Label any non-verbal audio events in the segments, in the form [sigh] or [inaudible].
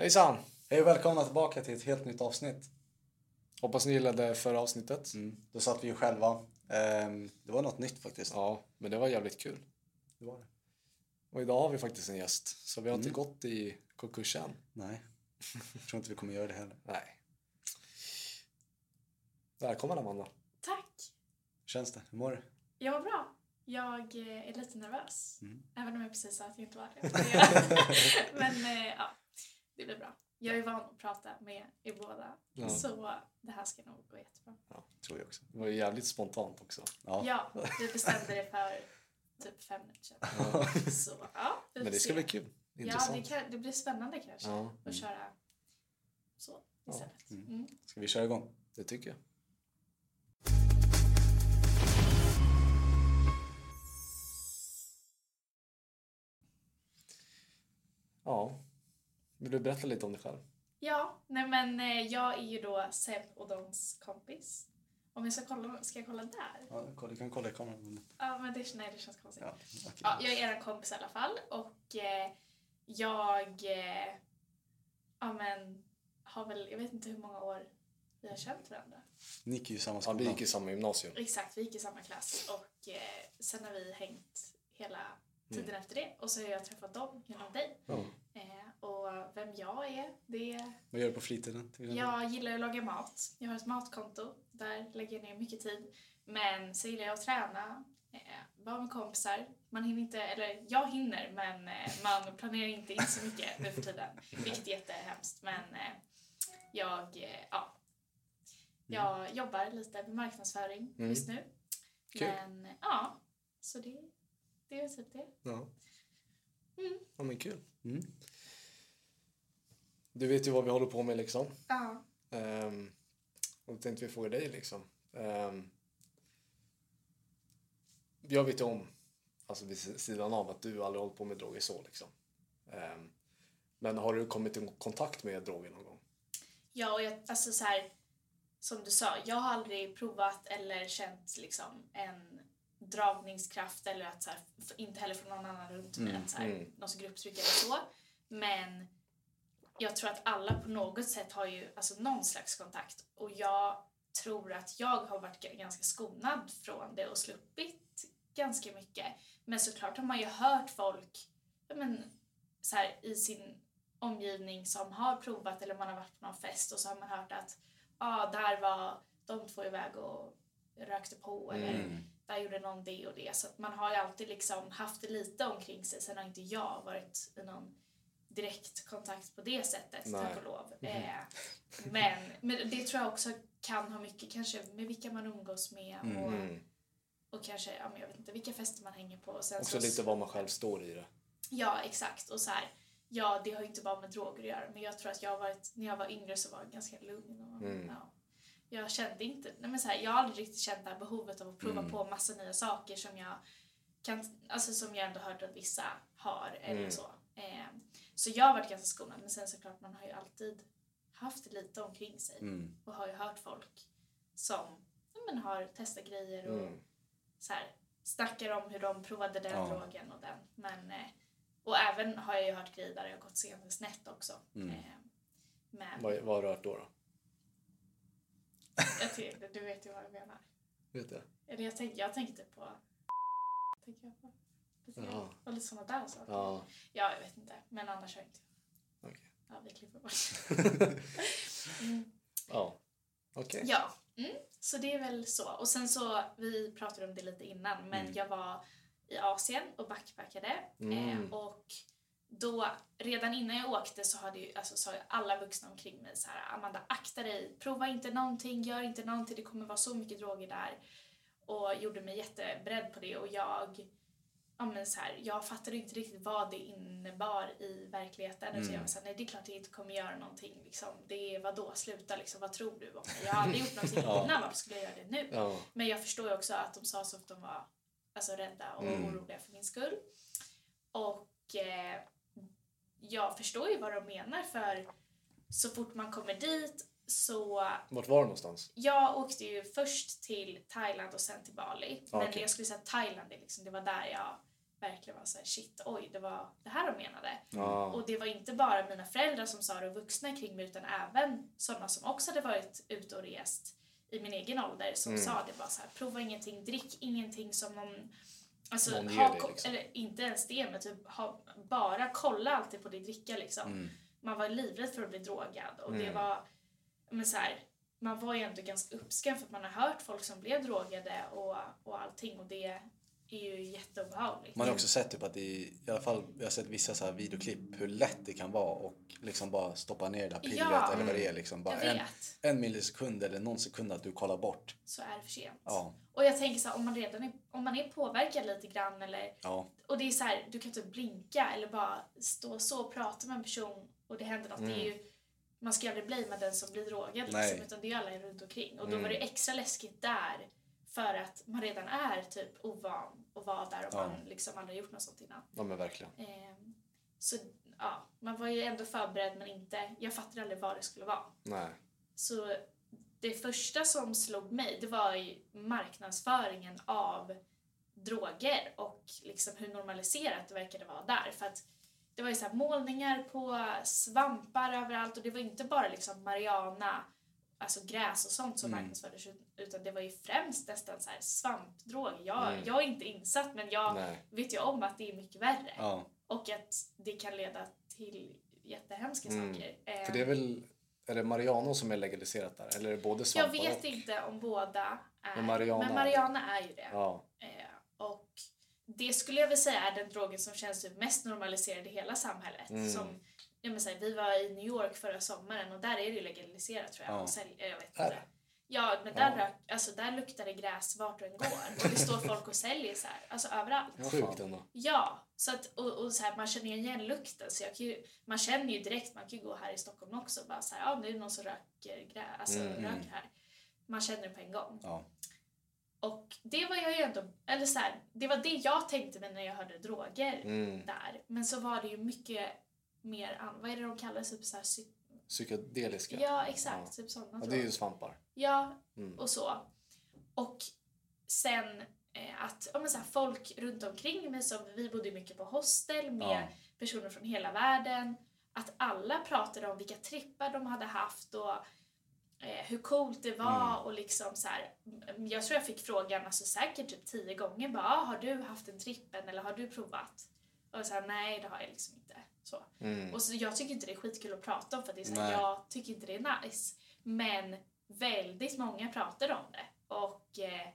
Hejsan! Hej och välkomna tillbaka till ett helt nytt avsnitt. Hoppas ni gillade förra avsnittet. Mm. Då satt vi ju själva. Ehm, det var något nytt faktiskt. Ja, men det var jävligt kul. Det var det. Och idag har vi faktiskt en gäst. Så vi har inte gått i konkurs än. Nej, jag tror inte vi kommer göra det heller. Nej. Välkommen Amanda. Tack! Hur känns det? Hur mår du? Jag mår bra. Jag eh, är lite nervös. Mm. Även om jag precis sa att jag inte var det. [laughs] Men eh, ja, det blir bra. Jag är van att prata med er båda. Ja. Så det här ska nog gå jättebra. Tror jag också. Det var ju jävligt spontant också. Ja. Ja, vi bestämde det för typ fem minuter sedan. [laughs] Så ja, Men det ska se. bli kul. Ja, Intressant. det, kan, det blir spännande kanske Ja, att köra så Ja. istället. Mm. Mm. Ska vi köra igång? det tycker jag. Ja. Vill du berätta lite om dig själv? Ja, nej men eh, jag är ju då Seb och Dons kompis. Om jag ska kolla, ska jag kolla där? Ja, kolla, du kan kolla i kameran. Ja, men det, nej, det känns konstigt. Ja, okej. Ja, jag är er kompis i alla fall och eh, jag eh, ja, men, har väl, jag vet inte hur många år vi har känt varandra. Ni gick ju i samma Ja, skola. vi gick i samma gymnasium. Exakt, vi gick i samma klass och eh, sen har vi hängt hela tiden Mm. efter det och så har jag träffat dem genom dig. Ja. Och vem jag är, det Vad gör du på fritiden? Jag gillar att laga mat. Jag har ett matkonto. Där lägger jag ner mycket tid. Men så gillar jag att träna, eh, vara med kompisar. Man hinner inte, eller jag hinner, men eh, man planerar inte in så mycket nu för tiden. [laughs] Vilket är jättehemskt. Men eh, jag, eh, ja. Jag jobbar lite med marknadsföring Mm. just nu. Kul. Men ja, så det, det är väl typ det. Ja. Mm. ja, men kul. Mm. Du vet ju vad vi håller på med liksom. Ja. Um, och då tänkte vi fråga dig liksom. Ehm, jag vet ju om, alltså vid sidan av, att du aldrig hållit på med droger så liksom. Ehm, men har du kommit i kontakt med droger någon gång? Ja, och jag, alltså så här, som du sa, jag har aldrig provat eller känt liksom en dragningskraft eller att så här, inte heller från någon annan runt mig, Mm, att så här, mm. någon som grupptryck eller så. Men jag tror att alla på något sätt har ju alltså, någon slags kontakt och jag tror att jag har varit ganska skonad från det och sluppit ganska mycket. Men såklart har man ju hört folk men, så här, i sin omgivning som har provat eller man har varit på någon fest och så har man hört att ah, där var de två iväg och rökte på eller Mm. där gjorde någon det och det. Så man har ju alltid liksom haft det lite omkring sig. Sen har inte jag varit i någon direkt kontakt på det sättet, Nej. tack och lov. Eh, men, men det tror jag också kan ha mycket kanske med vilka man umgås med och, Mm. och kanske, ja men jag vet inte, vilka fester man hänger på. Och sen Också så, lite var man själv står i det. Ja, exakt. Och så här, ja, det har ju inte bara med droger att göra, men jag tror att jag varit, när jag var yngre så var jag ganska lugn. Och, Mm. ja, jag kände inte, nej men så här, jag har aldrig riktigt känt det här behovet av att prova Mm. på massa nya saker som jag kan, alltså som jag ändå hört att vissa har eller Mm. så. Så jag har varit ganska skonad, men sen såklart man har ju alltid haft lite omkring sig Mm. och har ju hört folk som ja, men, har testat grejer och Mm. så här, snackar om hur de provade den Ja. drogen och den. Men, eh, och även har jag ju hört grejer där det har gått senare snett också. Mm. Eh, men Vad, vad har du hört då? då? jag tycker, du vet ju vad jag menar. Vet jag. Eller jag, tänk, jag tänker typ på... Tänker jag på. Jaha. Och lite sådana där saker. Ja, Ja, jag vet inte. Men annars har jag inte. okej. Ja, vi klipper bort. [laughs] mm. Ja, okej. Ja, mm. så det är väl så. Och sen så, vi pratade om det lite innan, men Mm. jag var i Asien och backpackade. Mm. Eh, och då, redan innan jag åkte så hade ju, alltså, sa alla vuxna omkring mig så här, Amanda akta dig, prova inte någonting, gör inte någonting, det kommer vara så mycket droger där. Och gjorde mig jätteberedd på det och jag, ja men så här, jag fattade inte riktigt vad det innebar i verkligheten. Mm. Så jag var så här, nej det är klart jag inte kommer göra någonting liksom. Det är vadå, sluta liksom, vad tror du om mig? Jag har aldrig gjort någonting [laughs] Ja. innan, varför skulle jag göra det nu? Ja, Men jag förstår ju också att de sa så att de var alltså, rädda och Mm. oroliga för min skull. Och eh, jag förstår ju vad de menar för så fort man kommer dit så... vart var du någonstans? Jag åkte ju först till Thailand och sen till Bali. Ja, Men okej. jag skulle säga att Thailand, liksom, det var där jag verkligen var så här, shit, oj, det var det här de menade. Ja. Och det var inte bara mina föräldrar som sa det och vuxna kring mig utan även sådana som också hade varit ute och rest i min egen ålder som Mm. sa det bara så här, prova ingenting, drick ingenting som någon Alltså, Någon ha, ko- liksom. eller inte ens det, men typ ha, bara kolla alltid på din dricka liksom. Mm. Man var livrädd för att bli drogad och det Mm. var, men så här, man var ju ändå ganska uppskrämd för att man har hört folk som blev drogade och, och allting och det är ju jätteobehagligt. Man har också sett typ att det, i alla fall, jag har sett vissa så här videoklipp hur lätt det kan vara och liksom bara stoppa ner det där pillret Ja. eller vad det är liksom. Bara en, en millisekund eller någon sekund att du kollar bort. så är det för sent. Ja, Och jag tänker så här, om man redan är, om man är påverkad lite grann eller ja, och det är så här, du kan typ blinka eller bara stå så och prata med en person och det händer något. Det är ju, man ska ju aldrig blamea den som blir drogad liksom, utan det är alla runt omkring. Och då var det extra läskigt där för att man redan är typ ovan att vara där och Ja. man liksom aldrig gjort något sånt innan. ja, men verkligen. Ehm, så ja, man var ju ändå förberedd men inte, jag fattade aldrig vad det skulle vara. Nej. Så det första som slog mig det var ju marknadsföringen av droger och liksom hur normaliserat det verkade vara där. För att det var ju så målningar på svampar överallt och det var inte bara liksom marijuana, alltså gräs och sånt som Mm. marknadsfördes utan det var ju främst nästan så här svampdrog. Jag, Mm. jag är inte insatt men jag Nej. vet ju om att det är mycket värre ja. och att det kan leda till jättehemska Mm. saker. För det är väl, är det Mariano som är legaliserat där? Eller är det både Jag svampar vet och... inte om båda är, Men marijuana men är marijuana är ju det. Ja. Eh, och det skulle jag väl säga är den drogen som känns typ mest normaliserad i hela samhället. Mm. Som, jag menar, så här, vi var i New York förra sommaren och där är det ju legaliserat tror jag. Ja. Och sälj, jag vet inte. Ja, men där, Ja. rök, alltså, där luktar det gräs vart du än går. Och det står folk och säljer så här, alltså överallt. Ja, Sjukt ändå. Ja, så att, och, och så här, man känner ju igen lukten. Så jag kan ju, man känner ju direkt, man kan ju gå här i Stockholm också och bara så här, ja nu är det någon som röker, grä, alltså, Mm, mm. röker här. Man känner det på en gång. ja. Och det var jag ju ändå, eller så här, det var det jag tänkte mig när jag hörde droger Mm. där. Men så var det ju mycket mer, vad är det de kallar typ så här, psy- Psykedeliska. Ja, exakt, Ja. typ sådana Ja, det är ju svampar. Ja, Mm. och så. Och sen eh, att ja, men så här, folk runt omkring mig, som vi bodde mycket på hostel med Ja. personer från hela världen, att alla pratade om vilka trippar de hade haft och eh, hur coolt det var Mm. och liksom så här, jag tror jag fick frågan alltså säkert typ tio gånger bara, ah, har du haft en trippen eller har du provat? Och så här, nej det har jag liksom inte. Så. Mm. Och så jag tycker inte det är skitkul att prata om för det är så här, jag tycker inte det är nice. Men väldigt många pratar om det. Och eh,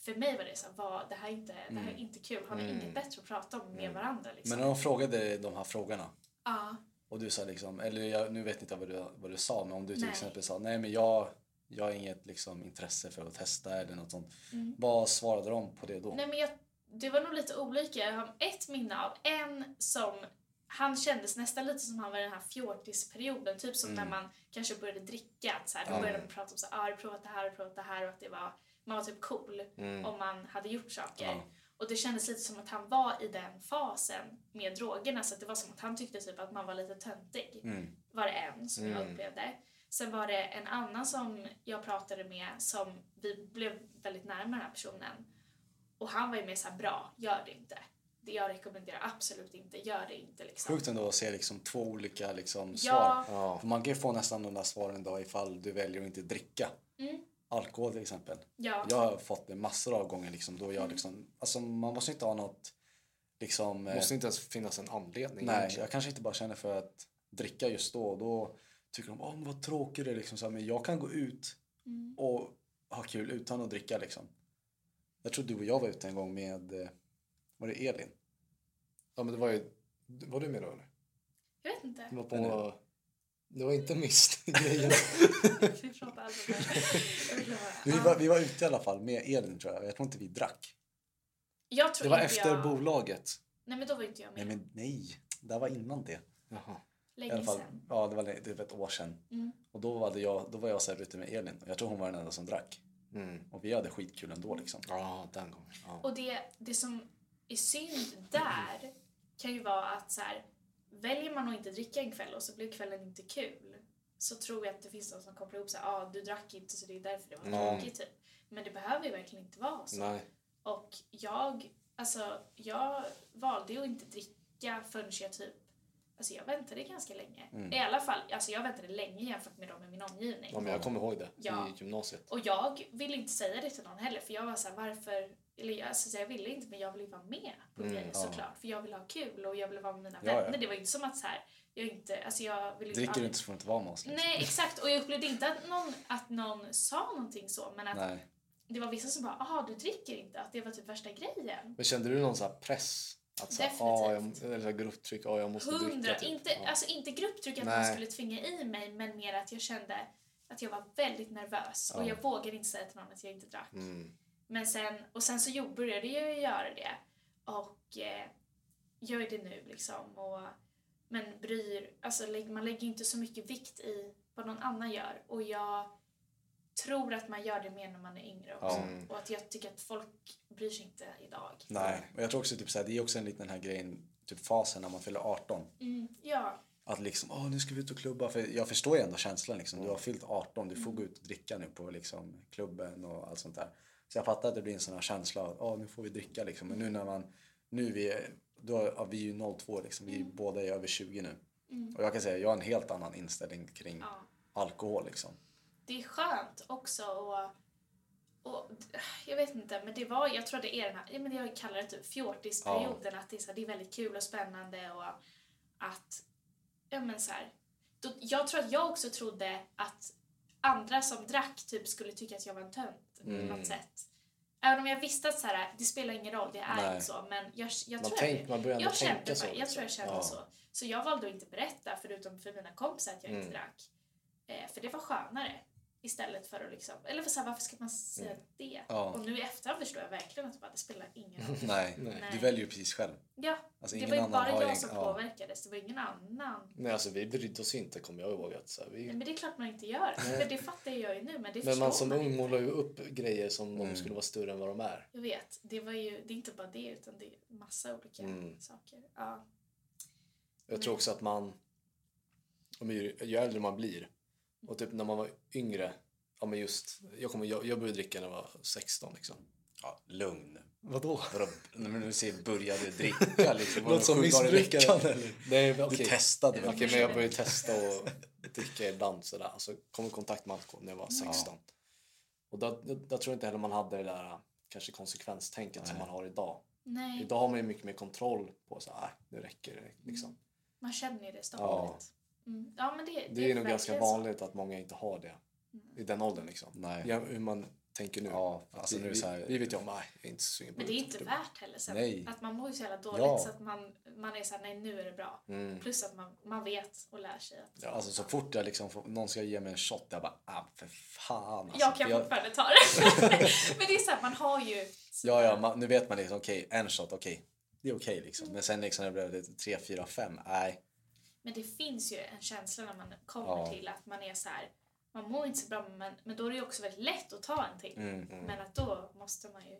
för mig var det så här, vad, det här är inte, det här är Mm. inte kul. Har ni Mm. inget bättre att prata om med Mm. varandra? Liksom? Men när de frågade de här frågorna ja, och du sa liksom, eller jag, nu vet inte vad du, vad du sa, men om du till Nej. exempel sa nej men jag, jag har inget liksom, intresse för att testa eller något sånt. Mm. Vad svarade de på det då? Nej, men jag, det var nog lite olika. Jag har ett minne av en som han kändes nästan lite som han var i den här fjortisperioden. Typ som Mm. när man kanske började dricka. Så här, då Ja. började man prata om så här, ah, har provat det här, du provat det här och att det var, man var typ cool Mm. om man hade gjort saker. Ja. Och det kändes lite som att han var i den fasen med drogerna så att det var som att han tyckte typ att man var lite töntig. Mm. Var det en som jag Mm. upplevde. Sen var det en annan som jag pratade med som vi blev väldigt nära med den här personen. Och han var ju mer såhär, bra, gör det inte. Det jag rekommenderar absolut inte, gör det inte liksom. Sjukt ändå att se liksom två olika liksom, svar. Ja, Ja. För man kan ju få nästan de där svaren då ifall du väljer att inte dricka. Mm. Alkohol till exempel. ja. Jag har fått det massor av gånger liksom, då jag Mm. liksom, alltså man måste inte ha något liksom, eh, måste inte ens finnas en anledning. nej, egentligen. jag kanske inte bara känner för att dricka just då då tycker de, men vad tråkigt det är liksom, så här, men jag kan gå ut Mm. och ha kul utan att dricka liksom. Jag tror du och jag var ute en gång med, eh, var det Elin? Ja, men det var ju... Var du med då eller? Jag vet inte. Det var på... Det var inte mist-grejen. [laughs] Vi var, vi var ute i alla fall med Elin tror jag, jag tror inte vi drack. Jag tror Det var inte efter jag... bolaget. Nej men då var inte jag Nej med. men nej, det var innan det. Jaha. I alla Länge fall, sedan. ja, det var, det var ett år sedan. Mm. Och då var, det jag, då var jag så här ute med Elin. Och jag tror hon var den enda som drack. Mm. Och vi hade skitkul ändå liksom. Ja, den gången. Ja. Och det, det som är synd där kan ju vara att så här, väljer man att inte dricka en kväll och så blir kvällen inte kul så tror jag att det finns någon som kopplar ihop så här, ah, du drack inte så det är därför det var Mm. tråkigt typ. Men det behöver ju verkligen inte vara så. Nej. Och jag alltså jag valde ju att inte dricka förrän jag typ Alltså jag väntade ganska länge. Mm. I alla fall, alltså jag väntade länge jämfört med dem i min omgivning. Ja, men jag kommer ihåg det Ja. i gymnasiet. Och jag ville inte säga det till någon heller för jag var så här, varför, eller jag, alltså, så jag ville inte men jag ville ju vara med på Mm, grejer ja. såklart. För jag ville ha kul och jag ville vara med mina Ja, ja. vänner. Det var ju inte som att så här, jag inte, alltså jag ville Dricker du inte så får du inte vara med oss. Liksom. Nej [laughs] exakt och jag upplevde inte att någon, att någon sa någonting så men att Nej. det var vissa som bara aha du dricker inte, att det var typ värsta grejen. Men kände du någon så press? Att så Definitivt. ah, jag, eller så grupptryck, ja jag måste Hundra, dricka. Typ. inte, ja. alltså inte grupptryck att Nej. någon skulle tvinga i mig men mer att jag kände att jag var väldigt nervös och Ja. jag vågade inte säga till någon att jag inte drack. mm. Men sen, och sen så började jag göra det och eh, gör det nu liksom. Och, men bryr, alltså man lägger inte så mycket vikt i vad någon annan gör och jag tror att man gör det mer när man är yngre också. Mm. Och att jag tycker att folk bryr sig inte idag. Nej. Och jag tror också typ så här, det är också en liten den här grejen, typ fasen när man fyller 18. Mm, ja, Att liksom, åh nu ska vi ut och klubba. För jag förstår ju ändå känslan liksom. Du har fyllt 18, du får gå ut och dricka nu på liksom klubben och allt sånt där. Så jag fattar att det blir en sån här känsla av, åh nu får vi dricka liksom. Men nu när man, nu vi då är ja, vi är ju 02 liksom. Vi båda är över 20 nu. Och jag kan säga, jag har en helt annan inställning kring ja. alkohol liksom. det är skönt också och, och jag vet inte, men det var, jag tror det är den här, ja, men jag kallar det typ fjortisperioden, att det är, så här, det är väldigt kul och spännande och att, ja men så här, då, jag tror att jag också trodde att andra som drack typ skulle tycka att jag var en tönt på Mm. något sätt. Även om jag visste att så här, det spelar ingen roll, det är Nej. inte så, men jag, jag Man, tror tänk, att man jag kände, så. jag tror jag kände Ja. så. Så jag valde att inte berätta förutom för mina kompisar att jag inte Mm. drack. Eh, för det var skönare. Istället för att liksom, eller för så här, varför ska man säga Mm. det? Ja. Och nu i efterhand förstår jag verkligen att det, bara, det spelar ingen roll. [laughs] Nej, Nej. du väljer ju precis själv. Ja, Alltså, det ingen var ju annan bara jag som ja. påverkades, det var ingen annan. Nej, alltså vi brydde oss inte kommer jag ihåg. Att, så här, Nej, vi, men det är klart man inte gör. Nej. För det fattar jag ju nu, men det men man som man ung målar ju upp grejer som om Mm. de skulle vara större än vad de är. Jag vet, det var ju, det är inte bara det utan det är massa olika Mm. saker. Ja. Jag tror också att man, ju äldre man blir, och typ när man var yngre, ja men just, jag, kommer, jag, jag började dricka när jag var 16 liksom. Ja, lugn. Vadå? Vadå, när du säger började [laughs] dricka liksom. Låter som missbrukare. eller? Nej, Du okej. testade väl? Okej, men jag började testa och dricka ibland sådär. Alltså kom i kontakt med alkohol när jag var 16. Och då, tror jag inte heller man hade det där kanske konsekvenstänket som Nej. man har idag. Nej, Idag har man ju mycket mer kontroll på så här, nu räcker det liksom. man känner ju det stapligt. Mm. Ja, men det, det, Det är nog ganska verkligen så. vanligt att många inte har det i den åldern liksom. Nej. Ja, hur man tänker nu. Ja, alltså vi, nu är det så här- vi, vet ju om, nej, jag är inte på Men det är inte värt heller. Nej. Att man mår ju så jävla dåligt Ja. så att man, man är såhär, nej nu är det bra. Mm. Plus att man, man vet och lär sig att Ja. Alltså så fort jag liksom får, någon ska ge mig en shot, jag bara ah, för fan alltså. jag kan För fortfarande ta det. [laughs] men det är såhär, man har ju... Ja, ja, man, nu vet man liksom okej, en shot, okej. Det är okej liksom. Men sen liksom när det blev tre, fyra, fem, nej. Men det finns ju en känsla när man kommer Ja. till att man är så här. man mår inte så bra men, men då är det ju också väldigt lätt att ta en till. Mm. Men att då måste man ju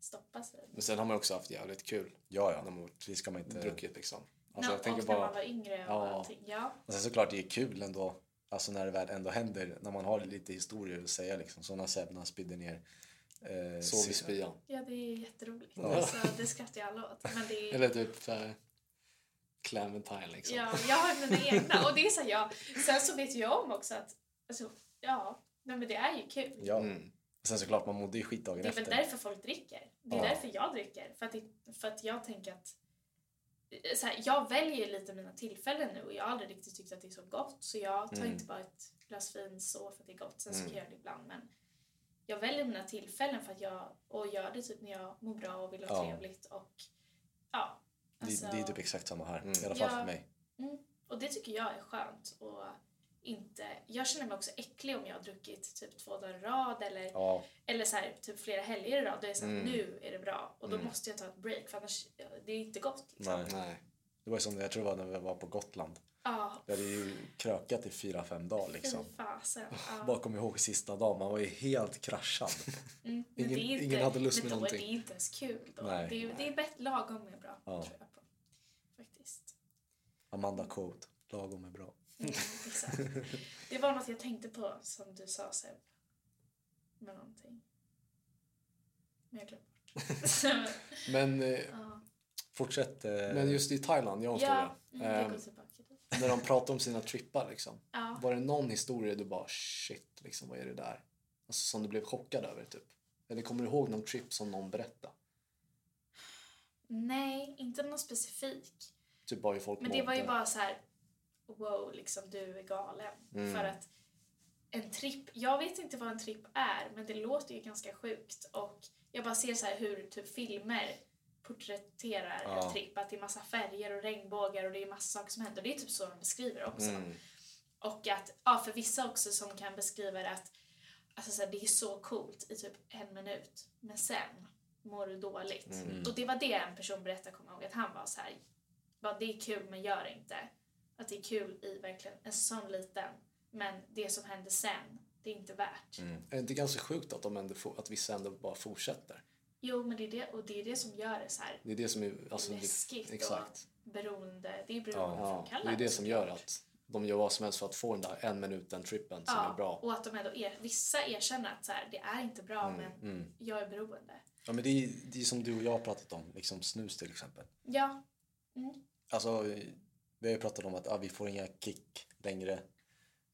stoppa sig. Men sen har man också haft jävligt kul Ja, ja. när man Det ska man inte... druckit liksom. Alltså, Alltså, jag tänker och när man bara, var yngre och Ja. allting. Ja. Och sen såklart det är kul ändå, alltså när det väl ändå händer, när man har lite historier att säga liksom. Som när Sebna spydde ner eh, sov i spyan. ja, det är jätteroligt. Ja. Så det skrattar ju alla åt. Men det är, Eller typ så här, Clementine liksom. Ja, jag har mina egna. Och det är så här, ja. Sen så vet jag om också att, alltså, ja, nej, men det är ju kul. Ja. Mm. Och sen såklart man mådde ju skit dagen Det är väl efter. därför folk dricker. Det är Ja. därför jag dricker. För att, det, för att jag tänker att eh, så här, jag väljer lite mina tillfällen nu och jag har aldrig riktigt tyckt att det är så gott. Så jag tar Mm. inte bara ett glas vin så för att det är gott. Sen så Mm. kan jag göra det ibland. Men jag väljer mina tillfällen för att jag och gör det typ när jag mår bra och vill ha Ja. trevligt. Och ja. Alltså- det, det är typ exakt samma här, Mm. i alla fall Ja. för mig. Mm. Och det tycker jag är skönt. Och inte, jag känner mig också äcklig om jag har druckit typ två dagar i rad eller, Ja, eller så här, typ flera helger i rad. Då är det så här, Mm. nu är det bra. Och då Mm. måste jag ta ett break för annars det är inte gott. Liksom. nej. Nej. Det var ju som jag tror det var när vi var på Gotland. Ja, Vi hade ju krökat i fyra, fem dagar liksom. fasen. Ja. [laughs] Bara kom ihåg sista dagen, man var ju helt kraschad. Mm. Men Ingen- det är inte, ingen hade lust men med då är någonting. det inte ens kul. Då. Nej. det, är, det är bättre, lagom är bra, Ja. tror jag. Amanda quote, lagom är bra. Mm, exakt. Det var något jag tänkte på som du sa Seb. Med någonting. Men jag glömde bort. [laughs] Men, eh, ja, Fortsätt. Eh, men just i Thailand, jag har en ja tillbaka dit. när de pratar om sina trippar liksom. Ja. Var det någon historia du bara shit, liksom, vad är det där? Alltså, som du blev chockad över typ? Eller kommer du ihåg någon trip som någon berättade? Nej, inte någon specifik. Typ bara hur folk Men det var ju bara så här, wow, liksom du är galen. Mm. För att en tripp, jag vet inte vad en tripp är, men det låter ju ganska sjukt. Och jag bara ser så här hur typ filmer porträtterar Ja. en tripp, att det är massa färger och regnbågar och det är massa saker som händer. Det är typ så de beskriver också. Mm. Och att, ja för vissa också som kan beskriva det att alltså så här, det är så coolt i typ en minut, men sen mår du dåligt. Mm. Och det var det en person berättade, kommer jag ihåg, att han var så här, bara, det är kul men gör det inte. Att det är kul i verkligen en sån liten, men det som händer sen, det är inte värt. Mm. Är det inte ganska sjukt att, de ändå får, att vissa ändå bara fortsätter? Jo, men det är det, och det är det som gör det så här Det är det som är... Alltså, det, läskigt exakt. och beroende. Det är Ja, beroendeframkallande. det är det som gör att de gör vad som helst för att få den där en minuten trippen som Ja, är bra. och att de ändå er, vissa erkänner att så här, det är inte bra, Mm, men Mm. jag är beroende. Ja, men det är, det är som du och jag har pratat om, liksom snus till exempel. Ja, Alltså, vi har ju pratat om att ah, vi får inga kick längre.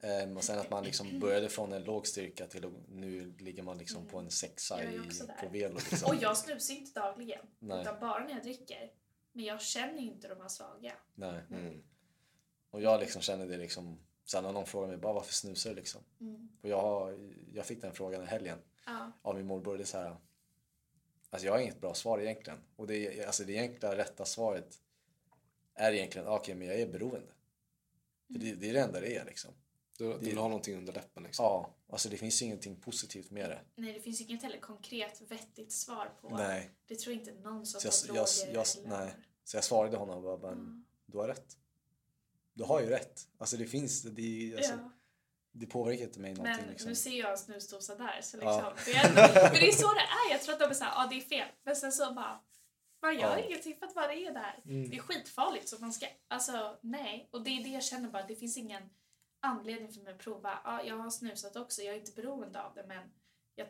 Ehm, och sen att man liksom började från en låg styrka till att nu ligger man liksom på en sexa Jag är i, på velo. Liksom. Och jag snusar inte dagligen, Nej. utan bara när jag dricker. Men jag känner ju inte de här svaga. Nej. Mm. Och jag liksom känner det liksom, sen när någon frågar mig bara varför snusar du liksom? Mm. Och jag, jag fick den frågan i helgen Ja, av min morbror. Det är så här, alltså jag har inget bra svar egentligen. Och det, alltså det enkla rätta svaret är egentligen, ah, okej men jag är beroende. För det, det är det enda det är liksom. Du, du Det- vill ha någonting under läppen liksom. Ja, alltså det finns ju ingenting positivt med det. nej, det finns inget heller konkret vettigt svar på. Nej. Det tror jag inte någon som jag- jag- droger jag- eller... nej. Så jag svarade honom och bara, men Mm. du har rätt. Du har ju rätt. Alltså det finns, det, alltså, Ja, det påverkar inte mig någonting. men liksom. nu ser jag en snusdosa där så Ja. liksom. Men, men [laughs] det är så det är. Jag tror att de är såhär, ja ah, det är fel. Men sen så bara, man gör Ja. ingenting för att vad det är där. Mm. Det är skitfarligt så man ska, alltså nej. Och det är det jag känner bara, det finns ingen anledning för mig att prova. Ja, jag har snusat också, jag är inte beroende av det men jag,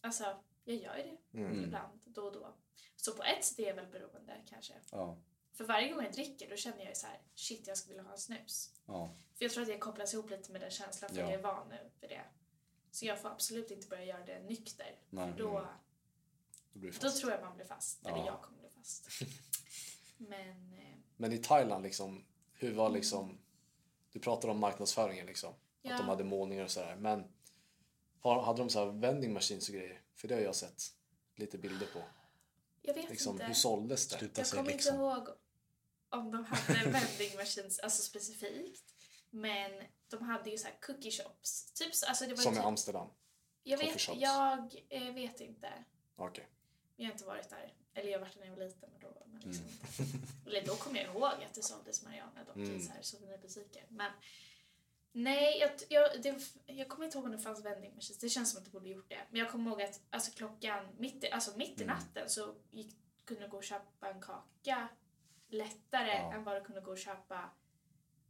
alltså jag gör ju det Mm. ibland, då och då. Så på ett sätt är jag väl beroende kanske. Ja, För varje gång jag dricker då känner jag ju så här, shit jag skulle vilja ha en snus. ja. För jag tror att det kopplas ihop lite med den känslan för Ja. jag är van nu vid det. Så jag får absolut inte börja göra det nykter. Nej. Då, Då då tror jag man blir fast. Eller Ja. jag kommer bli fast. [laughs] Men eh, Men i Thailand, liksom, hur var liksom... Du pratar om marknadsföringen, liksom. Ja. Att de hade målningar och sådär. Men hade de så här vending machines och grejer? För det har jag sett lite bilder på. jag vet Liksom, inte. hur såldes det? Sluta Jag kommer liksom. inte ihåg om de hade [laughs] vending machines alltså specifikt. Men de hade ju så här cookie shops. Typ, så- alltså det var Som i typ, Amsterdam? jag vet, shops. jag eh, vet inte. Okej. Jag har inte varit där. Eller jag har varit där när jag var liten. Men då, men liksom, Mm. [laughs] Då kommer jag ihåg att det såldes marijuana dock Mm. i så här souvenirbutiker. Men nej, jag, jag, det, jag kommer inte ihåg om det fanns vending machines. Det känns som att det borde gjort det. Men jag kommer ihåg att alltså, klockan mitt alltså, mitt i Mm. natten så gick, kunde du gå och köpa en kaka lättare Ja. än vad du kunde gå och köpa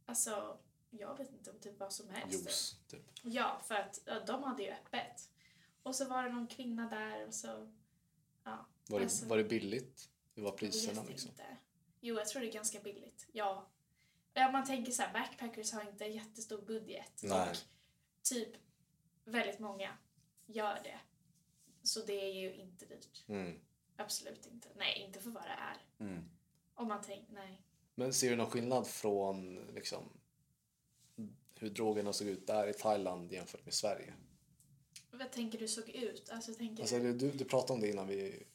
alltså jag vet inte, typ vad som helst. Juice, typ. Ja, för att ja, de hade ju öppet. Och så var det någon kvinna där och så... Var det, Alltså- var det billigt? Hur var priserna? Liksom? inte. Jo, jag tror det är ganska billigt. Ja. Ja, man tänker så här, backpackers har inte en jättestor budget. Nej. Och typ väldigt många gör det. Så det är ju inte dyrt. Mm. Absolut inte. Nej, inte för vad det är. Mm. Om man tänker, nej. Men ser du någon skillnad från liksom, hur drogerna såg ut där i Thailand jämfört med Sverige? Vad tänker du såg ut? Alltså, tänker Alltså, du, du pratade om det innan vi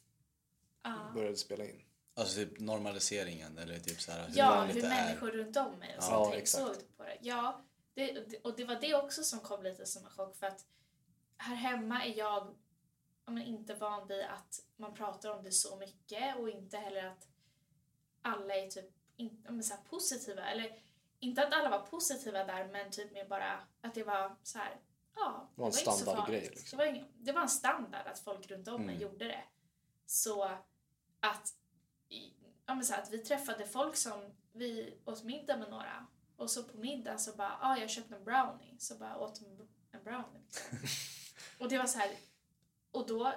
Ja. började spela in. Alltså typ normaliseringen eller typ så här hur Ja, hur det är. människor runt om mig och Ja, exakt. på det. Ja, det, och det var det också som kom lite som en chock för att här hemma är jag ja, men inte van vid att man pratar om det så mycket och inte heller att alla är typ in, men så här positiva. Eller inte att alla var positiva där men typ mer bara att det var så här, ja, Det var en standardgrej, liksom. Det, var det var en standard att folk runt om mig Mm. gjorde det. Så att ja, men så här, att vi träffade folk som vi åt middag med några och så på middag så bara, ja ah, jag köpte en brownie så bara åt en brownie. [laughs] och det var så här, och då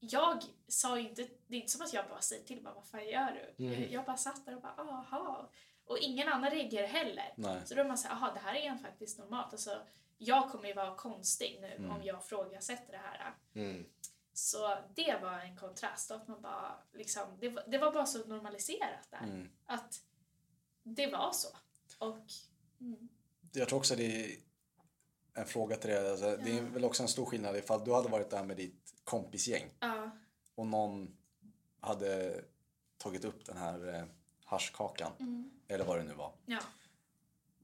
jag sa ju inte, det är inte som att jag bara säger till bara vad fan gör du? Mm. Jag bara satt där och bara aha. Och ingen annan reagerar heller. Nej. Så då är man såhär, aha det här är faktiskt normalt. Alltså, jag kommer ju vara konstig nu Mm. om jag frågasätter det här. Mm. Så det var en kontrast. Att man bara, liksom, det, var, det var bara så normaliserat där. Mm. Att det var så. Och mm, Jag tror också det är en fråga till dig. Alltså, Det är Ja. väl också en stor skillnad ifall du hade varit där med ditt kompisgäng ja, och någon hade tagit upp den här eh, haschkakan mm, eller vad det nu var. ja.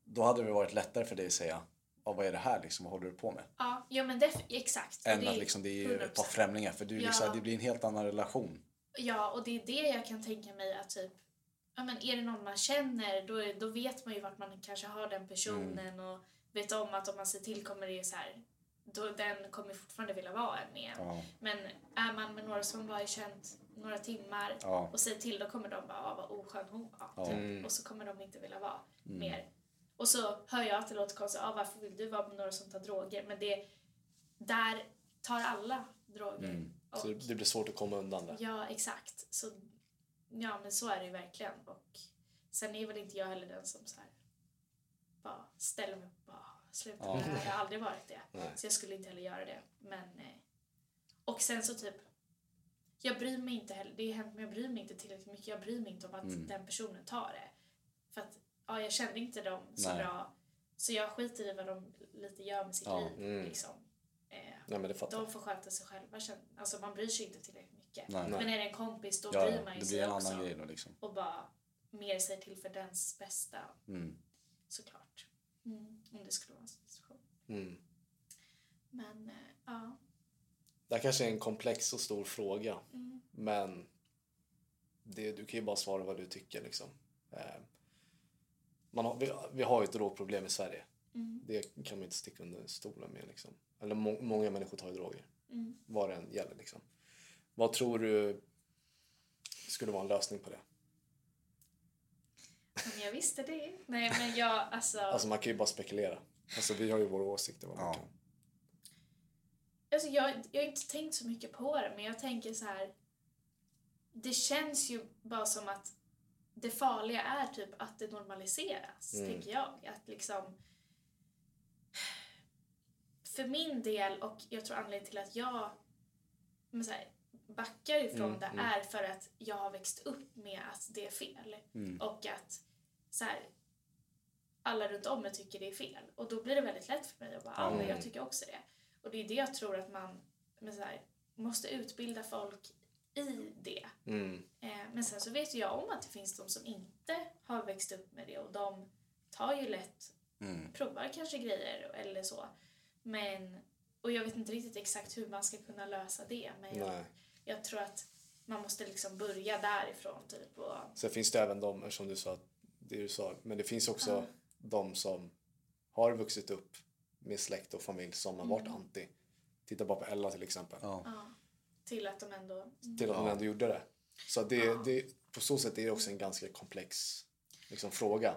Då hade det varit lättare för dig att säga ja, vad är det här liksom, vad håller du på med? Ja, ja men def- exakt. Än det- att liksom, det är ett par 100%. främlingar för du, Ja. liksom, det blir en helt annan relation. Ja, och det är det jag kan tänka mig att typ, ja men är det någon man känner då, då vet man ju vart man kanske har den personen Mm. och vet om att om man ser till kommer det så här, då den kommer fortfarande vilja vara med en. Ja, Men är man med några som bara är känt några timmar ja, och säger till då kommer de bara, ah, vad oskön hon var. Ja. Typ. Mm. Och så kommer de inte vilja vara Mm. mer. Och så hör jag att det låter konstigt, ah, varför vill du vara med några som tar droger? Men det, där tar alla droger. Mm. Och, Så det, blir svårt att komma undan det. Ja, exakt. Så, ja, men så är det ju verkligen. Och sen är väl inte jag heller den som så här, bara ställer mig och bara sluta Ja. med det här. Jag har aldrig varit det. Nej. Så jag skulle inte heller göra det. Men, eh, och sen så typ, jag bryr mig inte heller, det har hänt men jag bryr mig inte tillräckligt mycket. Jag bryr mig inte om att Mm. den personen tar det. För att, ja, jag kände inte dem så Nej. bra. Så jag skiter i vad de lite gör med sitt Ja. liv. Mm. Liksom. Eh, Nej de får sköta sig själva. Alltså man bryr sig inte tillräckligt mycket. nej. Men är det en kompis då Ja, bryr man ju det sig en också. då liksom. Och bara mer sig till för dens bästa Mm. såklart. Mm. Om det skulle vara en situation. Mm. Men eh, ja. Det här kanske är en komplex och stor fråga. Mm. Men det, du kan ju bara svara vad du tycker liksom. Eh, Man har, vi, vi har ju ett drogproblem i Sverige. Mm. Det kan man inte sticka under stolen med liksom. Eller må, många människor tar ju droger. Mm. Vad det än gäller liksom. Vad tror du skulle vara en lösning på det? Om jag visste det. Nej men jag alltså. Alltså man kan ju bara spekulera. Alltså vi har ju våra åsikter vad man Ja. kan. Alltså jag, jag har inte tänkt så mycket på det men jag tänker så här. Det känns ju bara som att det farliga är typ att det normaliseras, Mm. tänker jag. Att liksom... För min del, och jag tror anledningen till att jag men så här, backar ifrån Mm, det mm. är för att jag har växt upp med att det är fel. Mm. Och att så här, alla runt om mig tycker det är fel. Och då blir det väldigt lätt för mig att bara, ja men Mm. jag tycker också det. Och det är det jag tror att man men så här, måste utbilda folk i det. Mm. Eh, men sen så vet ju jag om att det finns de som inte har växt upp med det och de tar ju lätt, Mm. provar kanske grejer eller så. Men, och jag vet inte riktigt exakt hur man ska kunna lösa det men jag, jag tror att man måste liksom börja därifrån typ och Sen finns det även de, som du sa, det du sa, men det finns också Ja. de som har vuxit upp med släkt och familj som har varit Mm. anti. Titta bara på Ella till exempel. Ja. ja, till att de ändå... Till att de ändå gjorde det. Så det, Ja. det, på så sätt är det också en ganska komplex liksom, fråga.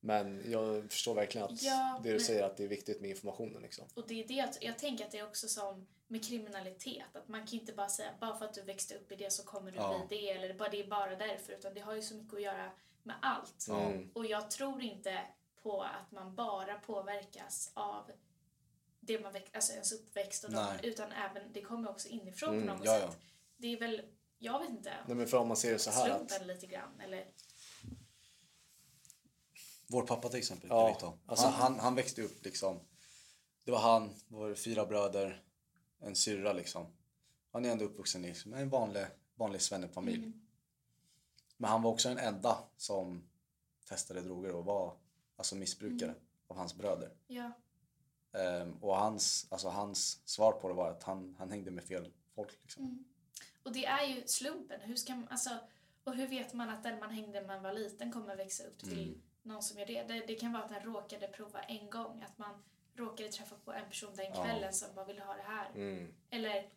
Men jag förstår verkligen att Ja, det du men- säger att det är viktigt med informationen. Liksom. Och det är det jag, jag tänker att det är också som med kriminalitet. Att man kan inte bara säga bara för att du växte upp i det så kommer du Ja. bli det. Eller bara, det är bara därför. Utan det har ju så mycket att göra med allt. Mm. Och jag tror inte på att man bara påverkas av det man väx, alltså ens uppväxt och dem, utan även det kommer också inifrån Mm, på något ja, ja. sätt. Det är väl, jag vet inte, Nej, men för om man ser det så här att lite grann. Eller, Vår pappa till exempel. Ja, ta. alltså- han, han, han växte upp liksom. Det var han, var fyra bröder, en syrra liksom. Han är ändå uppvuxen i liksom en vanlig, vanlig svennefamilj. Mm. Men han var också den enda som testade droger och var alltså missbrukare Mm. av hans bröder. ja, Ehm, och hans, alltså hans svar på det var att han, han hängde med fel folk. Liksom. Mm. Och det är ju slumpen. Hur ska man, alltså, och hur vet man att den man hängde med när man var liten kommer växa upp till Mm. någon som gör det? det? Det kan vara att den råkade prova en gång. Att man råkade träffa på en person den Ja. kvällen som bara ville ha det här. mm. Eller,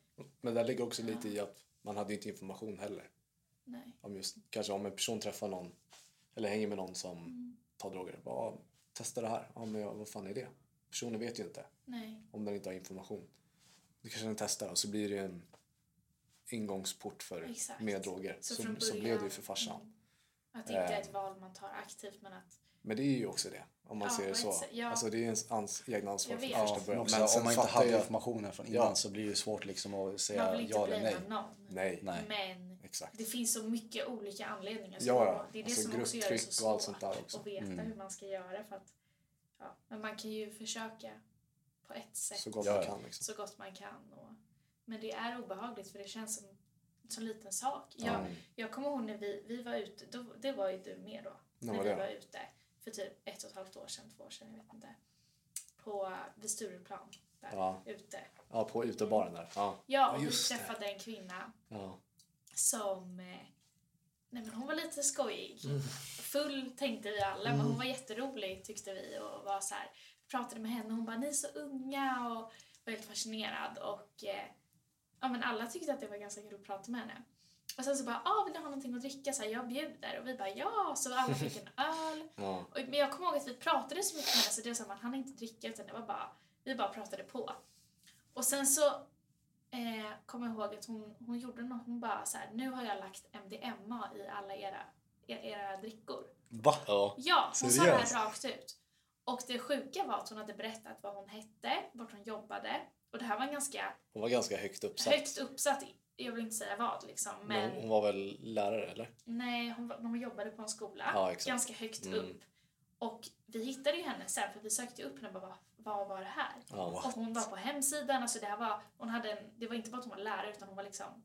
Men där ligger också lite i att man hade inte information heller. nej. Om just, kanske om en person träffar någon eller hänger med någon som Mm. tar droger. Bara, "Ja, testa det här. Ja, men ja, vad fan är det? Personen vet ju inte Nej. om den inte har information. Du kanske den testar och så blir det en ingångsport för Exakt. med droger. Så, Så så, från blev det ju början- för farsan. Mm. Att det inte är ett val man tar aktivt men att Men det är ju också det, om man Ja, ser det så. ja. Alltså det är ens ans egna ansvar från första men början. Men om man inte hade jag... informationen från innan Ja. så blir det ju svårt liksom att säga ja eller nej. någon. Nej, Nej. Men exakt. det finns så mycket olika anledningar. Så Ja, ja. Det är det Alltså som också gör det så och allt svårt sånt där också. att veta Mm. hur man ska göra. För att, ja. Men man kan ju försöka på ett sätt Så gott man kan liksom. så gott man kan. Och, men det är obehagligt för det känns som en liten sak. Jag, Mm. jag kommer ihåg när vi, vi var ute, då, det var ju du med då. När vi var ute för typ ett och ett halvt år sedan, två år sedan, jag vet inte. På, vid Stureplan, där Ja. ute. Ja, på utebaren där. Ja. Ja, och vi just det. träffade en kvinna ja. som... Nej men hon var lite skojig. Mm. Full tänkte vi alla, men hon var jätterolig tyckte vi och var så här, pratade med henne och hon bara ni är så unga och var helt fascinerad och eh, ja men alla tyckte att det var ganska kul att prata med henne. Och sen så bara, ah, vill du ha någonting att dricka? Så här, jag bjuder. Och vi bara, ja! Så alla fick en [laughs] öl. ja. Och, men jag kommer ihåg att vi pratade så mycket med henne så det var så här, man hann inte dricka utan det var bara, vi bara pratade på. Och sen så eh, kommer ihåg att hon, hon gjorde något, hon bara så här, nu har jag lagt MDMA i alla era, era, era drickor. Va? ja. Ja, hon sa det Seriöst? här rakt ut. Och det sjuka var att hon hade berättat vad hon hette, vart hon jobbade. Och det här var en ganska Hon var ganska högt uppsatt. högt uppsatt, jag vill inte säga vad liksom, Men men hon, var väl lärare eller? nej, hon, var- hon jobbade på en skola, Ja, ganska högt Mm. upp. Och vi hittade ju henne sen, för vi sökte upp henne och bara, vad, vad var det här? Ja. Och hon var på hemsidan, alltså det här var, hon hade en, det var inte bara att hon var lärare utan hon var liksom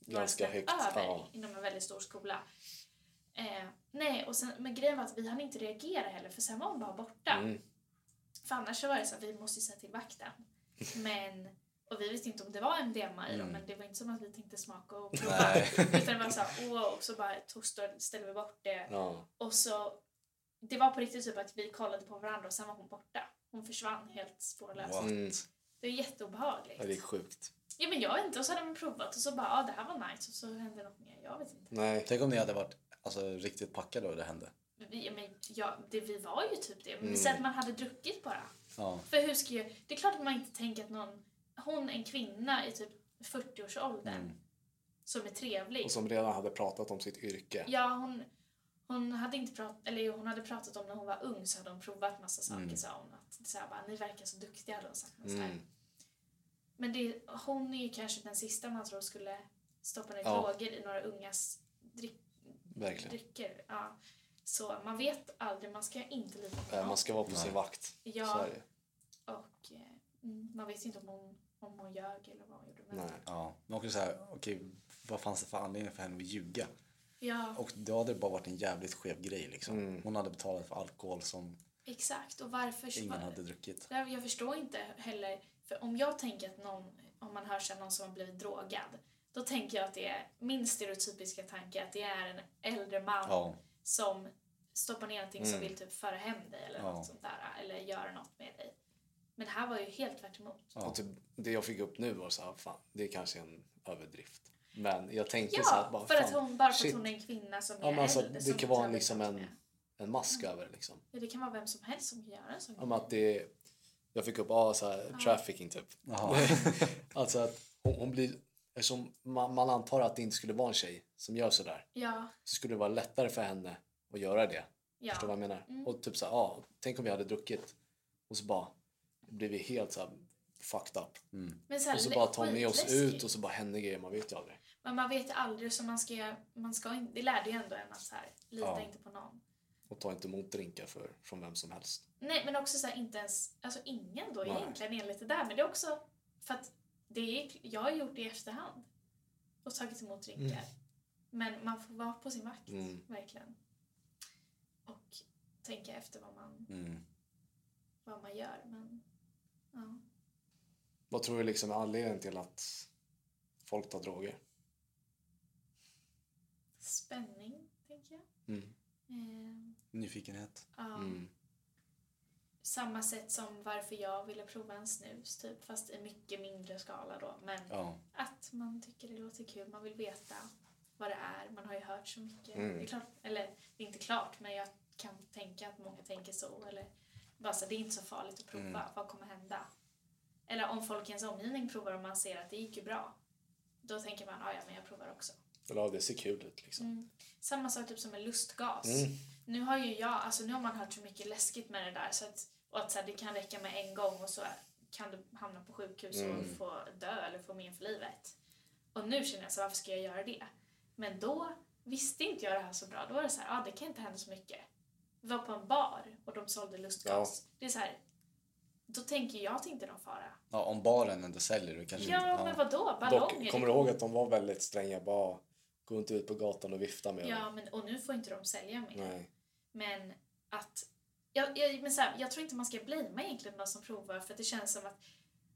Ganska högt. över Ja. inom en väldigt stor skola. Eh, nej, och sen, men grejen var att vi hann inte reagera heller för sen var hon bara borta. Mm. För annars så var det så att vi måste ju säga till vakten. [laughs] Men, och vi visste inte om det var MDMA i dem, Mm. men det var inte som att vi tänkte smaka och [laughs] prova. Nej. Utan det var så här, wow, så bara tog, ställde vi bort det. Ja. Och så, det var på riktigt typ att vi kollade på varandra och sen var hon borta. Hon försvann helt spårlöst. What? Mm. Det är jätteobehagligt. ja, det är sjukt. Ja men jag vet inte, och så hade man provat och så bara, ja ah, det här var nice och så hände något mer. Jag vet inte. Nej. Tänk om ni hade varit alltså, riktigt packade och det hände. Vi, ja, men, ja, det, vi var ju typ det. Men Mm. Att man hade druckit bara. Ja. För hur ska jag, det är klart att man inte tänker att någon, hon en kvinna i typ 40-årsåldern Mm. som är trevlig. Och som redan hade pratat om sitt yrke. Ja, hon, hon hade inte pratat, eller hon hade pratat om när hon var ung så hade hon provat massa saker Mm. sa hon. Att, så här, bara, ni verkar så duktiga hade hon sagt. här. Mm. Men det, hon är ju kanske den sista man tror skulle stoppa ner Ja. droger i några ungas drick, Verkligen. drycker. Ja. Så man vet aldrig, man ska inte lita på någon. Man ska vara på sin vakt. Ja, och eh, mm, man vet inte om hon, om hon ljög eller vad hon gjorde. Men, Nej. ja. Men också så här, okej, vad fanns det för anledning för henne att ljuga? Ja, Och då hade det bara varit en jävligt skev grej liksom. Mm. Hon hade betalat för alkohol som exakt. Och varför... ingen hade druckit. Jag förstår inte heller, för om jag tänker att någon, om man hör sig någon som har blivit drogad, då tänker jag att det är min stereotypiska tanke att det är en äldre man Ja. som stoppar ner någonting som Mm. vill typ föra hem dig eller Ja. något sånt där, eller göra något med dig. Men det här var ju helt tvärt emot. Ja. Och typ, det jag fick upp nu var så här, fan, det är kanske en överdrift. Men jag tänkte Ja, så här, bara, för att hon, bara för att hon är en kvinna som Ja, är men alltså, äldre. det som kan vara liksom en- med. En mask över liksom. Ja, det kan vara vem som helst som kan göra en sån Om att det, jag fick upp, ah, så här, trafficking typ. [laughs] Alltså att hon, hon blir, eftersom man, man antar att det inte skulle vara en tjej som gör sådär, Ja, så skulle det vara lättare för henne att göra det. ja. Förstår du vad jag menar? Mm. Och typ så här, ah, tänk om vi hade druckit och så bara blir vi helt så här fucked up. Mm. Men så här, Och så bara tar med oss skitläskigt. ut och så bara händer grejer, man vet ju aldrig. Men man vet aldrig så man ska, man ska inte, det lärde ju ändå en att så här, lita Ja. inte på någon. Och ta inte emot drinkar för, från vem som helst. Nej men också så här, inte ens, alltså ingen då Nej. egentligen enligt det där men det är också för att det är, jag har gjort det i efterhand och tagit emot drinkar. Mm. Men man får vara på sin vakt, Mm. verkligen. Och tänka efter vad man, Mm. vad man gör. Men, ja. Vad tror du liksom är anledningen till att folk tar droger? Spänning, tänker jag. Mm. Eh, Nyfikenhet. ja. Mm. Samma sätt som varför jag ville prova en snus, typ, fast i mycket mindre skala då. Men Ja. att man tycker det låter kul, man vill veta vad det är. Man har ju hört så mycket. Mm. Det är klart, eller det är inte klart, men jag kan tänka att många tänker så. Eller bara så, det är inte så farligt att prova, Mm. vad kommer hända? Eller om folk i ens omgivning provar och man ser att det gick ju bra. då tänker man ah, ja, men jag provar också. Eller ja, det ser kul ut liksom. Mm. Samma sak typ som med lustgas. Mm. Nu har ju jag, alltså nu har man hört så mycket läskigt med det där så att, och att så här, det kan räcka med en gång och så kan du hamna på sjukhus och Mm. få dö eller få men för livet. Och nu känner jag så varför ska jag göra det? Men då visste inte jag det här så bra. Då var det så här, ah, det kan inte hända så mycket. Vi var på en bar och de sålde lustgas. Det är så här, då tänker jag att det inte är någon fara. Ja, om baren ändå säljer det kanske Ja, inte... men vadå? Ballonger? Dock, kommer du ihåg att de var väldigt stränga? Bara, gå inte ut på gatan och vifta med dem. Ja, men, och nu får inte de sälja mer. Nej. Men att... Jag, jag, men så här, jag tror inte man ska blamea egentligen de som provar för att det känns som att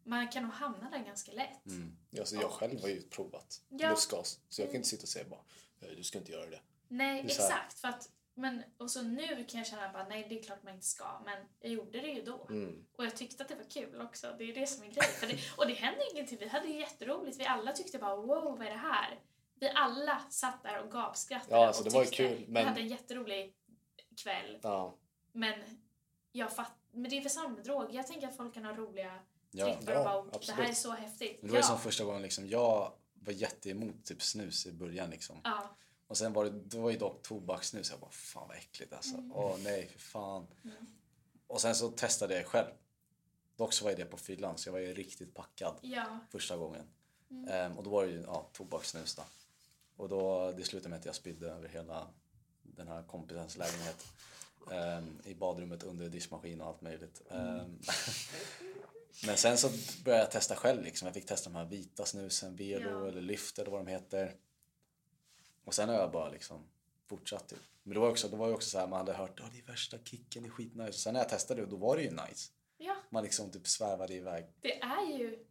man kan nog hamna där ganska lätt. Mm. Alltså, jag själv har ju provat Ja. lustgas. Så jag kan inte sitta och säga bara, "Nej, du ska inte göra det. Nej, Det exakt. För att, men, och så nu kan jag känna bara, nej det är klart man inte ska. Men jag gjorde det ju då. Mm. Och jag tyckte att det var kul också. Det är det som är grejen. Och det hände ingenting. Vi hade ju jätteroligt. Vi alla tyckte bara, wow, vad är det här? Vi alla satt där och gapskrattade Ja, alltså, och det var kul, Vi men- hade en jätterolig kväll. Ja. Men jag fatt, men det är väl samma med droger. Jag tänker att folk kan ha roliga Ja, trippar ja, och bara, det här är så häftigt. Men det var ju ja. som första gången liksom, jag var jätteemot typ snus i början liksom. ja. Och sen var det, det var ju dock tobakssnus. Jag bara, fan vad äckligt alltså. Mm. Åh nej, för fan. Och sen så testade jag själv. Dock så var jag det på fyllan, så jag var ju riktigt packad ja. första gången. Ehm, och då var det ju ja, tobakssnus då. Och då, det slutade med att jag spydde över hela den här kompisens lägenhet. Ehm, I badrummet under diskmaskin och allt möjligt. Ehm, [laughs] men sen så började jag testa själv liksom. Jag fick testa de här vita snusen, Velo Ja. eller Lyft eller vad de heter. Och sen har jag bara liksom fortsatt typ. Men det var, också, det var ju också så här, man hade hört att det är värsta kicken, det är skitnice. Och sen när jag testade det, då var det ju nice. ja, Man liksom typ svävade iväg. det är ju...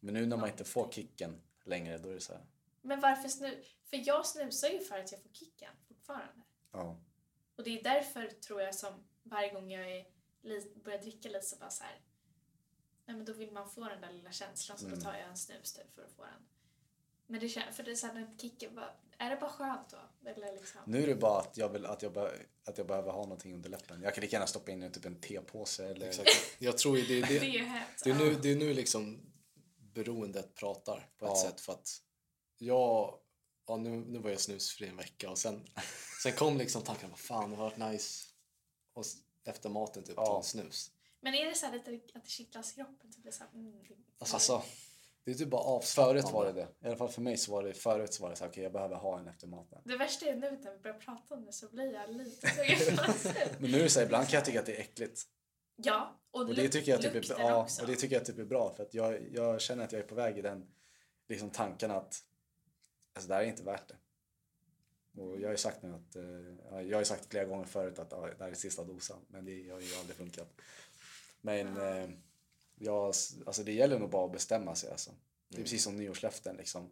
Men nu när man inte får kicken längre, då är det så här. Men varför snu... För jag snusar ju för att jag får kicken fortfarande. Ja. Och det är därför tror jag som varje gång jag är li... börjar dricka lite så bara så här. Nej men då vill man få den där lilla känslan så Mm. då tar jag en snus typ för att få den. Men det känns, för det är så här, den kicken bara, är det bara skönt då? Eller liksom? Nu är det bara att jag, vill, att, jag be, att jag behöver ha någonting under läppen. Jag kan lika gärna stoppa in typ en tepåse eller... Exakt. Jag tror ju det, Det [laughs] det, är det, är nu, det är nu liksom beroendet pratar på ett Ja. sätt. För att jag, ja, nu, nu var jag snusfri en vecka och sen, sen kom liksom tanken, vad fan det har varit nice. Och efter maten typ Ja. ta en snus. Men är det så här lite att det kittlas i kroppen? Typ det är så här, mm, det... Alltså, Det är typ bara avslappnande. förut var det det. I alla fall för mig så var det förut så var det så här, okej jag behöver ha en efter maten. det värsta är nu när vi börjar prata om det så blir jag lite sugen. [laughs] Men nu är det så här, ibland kan jag tycka att det är äckligt. Ja, och, Och det tycker jag typ är, ja, också. och det tycker jag typ är bra för att jag, jag känner att jag är på väg i den liksom tanken att alltså, det här är inte värt det. Och jag har ju sagt nu att, eh, ja, jag har sagt flera gånger förut att ja, det här är sista dosan men det har ju aldrig funkat. Men eh, jag, alltså det gäller nog bara att bestämma sig alltså. Det är precis som nyårslöften liksom.